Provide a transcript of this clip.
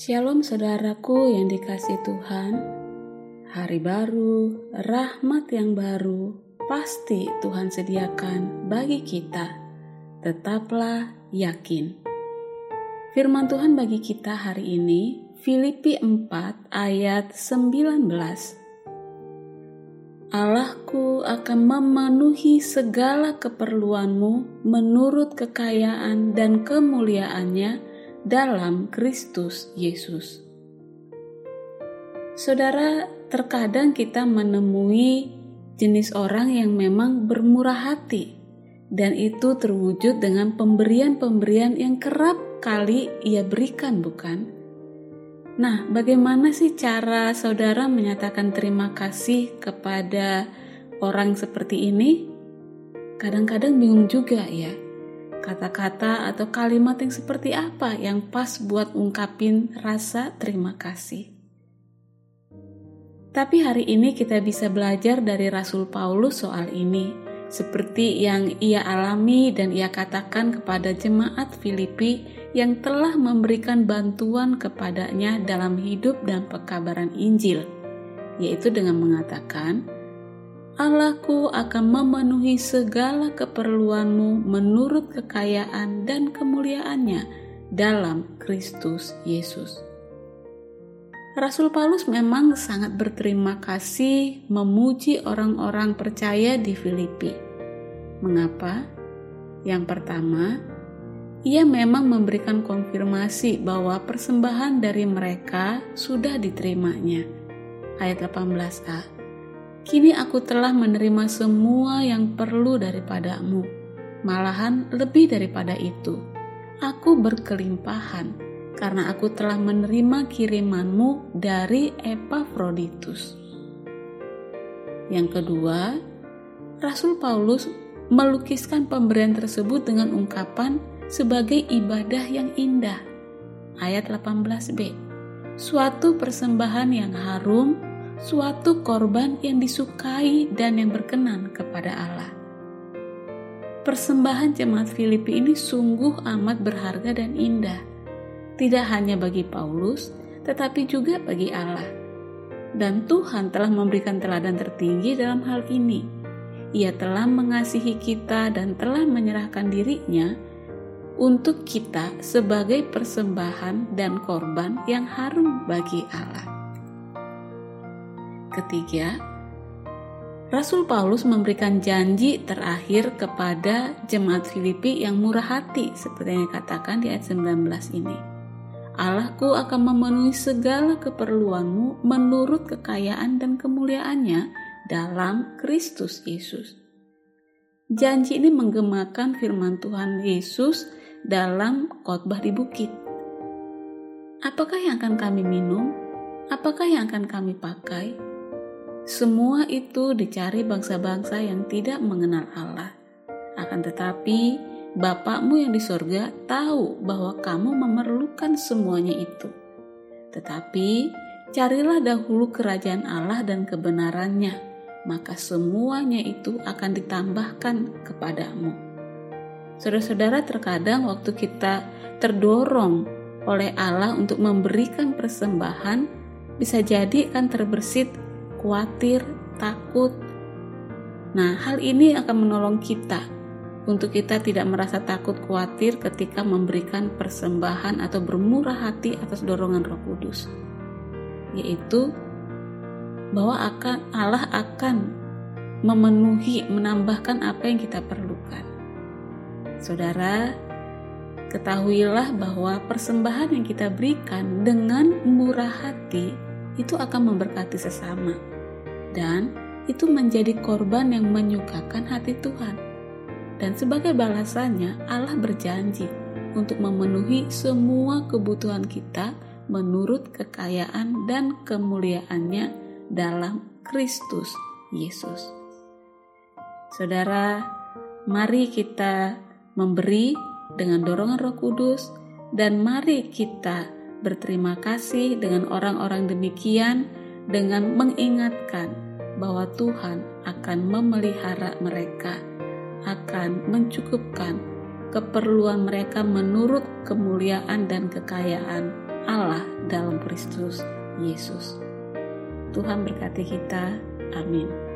Shalom saudaraku yang dikasih Tuhan. Hari baru, rahmat yang baru, pasti Tuhan sediakan bagi kita. Tetaplah yakin. Firman Tuhan bagi kita hari ini, Filipi 4 ayat 19. Allahku akan memenuhi segala keperluanmu menurut kekayaan dan kemuliaannya dalam Kristus Yesus. Saudara, terkadang kita menemui jenis orang yang memang bermurah hati, dan itu terwujud dengan pemberian-pemberian yang kerap kali ia berikan, bukan? Nah, bagaimana sih cara saudara menyatakan terima kasih kepada orang seperti ini? Kadang-kadang bingung juga ya. Kata-kata atau kalimat yang seperti apa yang pas buat ungkapin rasa terima kasih. Tapi hari ini kita bisa belajar dari Rasul Paulus soal ini, seperti yang ia alami dan ia katakan kepada jemaat Filipi yang telah memberikan bantuan kepadanya dalam hidup dan pekabaran Injil, yaitu dengan mengatakan, Allahku akan memenuhi segala keperluanmu menurut kekayaan dan kemuliaannya dalam Kristus Yesus. Rasul Paulus memang sangat berterima kasih memuji orang-orang percaya di Filipi. Mengapa? Yang pertama, ia memang memberikan konfirmasi bahwa persembahan dari mereka sudah diterimanya. Ayat 18a. Kini aku telah menerima semua yang perlu daripadamu, malahan lebih daripada itu. Aku berkelimpahan karena aku telah menerima kirimanmu dari Epafroditus. Yang kedua, Rasul Paulus melukiskan pemberian tersebut dengan ungkapan sebagai ibadah yang indah. Ayat 18b. Suatu persembahan yang harum, suatu korban yang disukai dan yang berkenan kepada Allah. Persembahan jemaat Filipi ini sungguh amat berharga dan indah. Tidak hanya bagi Paulus, tetapi juga bagi Allah. Dan Tuhan telah memberikan teladan tertinggi dalam hal ini. Ia telah mengasihi kita dan telah menyerahkan dirinya untuk kita sebagai persembahan dan korban yang harum bagi Allah. Ketiga, Rasul Paulus memberikan janji terakhir kepada jemaat Filipi yang murah hati seperti yang dikatakan di ayat 19 ini. Allahku akan memenuhi segala keperluanmu menurut kekayaan dan kemuliaannya dalam Kristus Yesus. Janji ini menggemakan firman Tuhan Yesus dalam khotbah di bukit. Apakah yang akan kami minum? Apakah yang akan kami pakai? Semua itu dicari bangsa-bangsa yang tidak mengenal Allah. Akan tetapi, Bapakmu yang di sorga tahu bahwa kamu memerlukan semuanya itu. Tetapi, carilah dahulu kerajaan Allah dan kebenarannya, maka semuanya itu akan ditambahkan kepadamu. Saudara-saudara, terkadang waktu kita terdorong oleh Allah untuk memberikan persembahan, bisa jadi kan terbersit, khawatir, takut. Nah, hal ini akan menolong kita untuk kita tidak merasa takut khawatir ketika memberikan persembahan atau bermurah hati atas dorongan Roh Kudus. Yaitu bahwa akan Allah akan memenuhi, menambahkan apa yang kita perlukan. Saudara, ketahuilah bahwa persembahan yang kita berikan dengan murah hati itu akan memberkati sesama, dan itu menjadi korban yang menyukakan hati Tuhan. Dan sebagai balasannya, Allah berjanji untuk memenuhi semua kebutuhan kita menurut kekayaan dan kemuliaannya dalam Kristus Yesus. Saudara, mari kita memberi dengan dorongan Roh Kudus, dan mari kita berterima kasih dengan orang-orang demikian dengan mengingatkan bahwa Tuhan akan memelihara mereka, akan mencukupkan keperluan mereka menurut kemuliaan dan kekayaan Allah dalam Kristus Yesus. Tuhan berkati kita. Amin.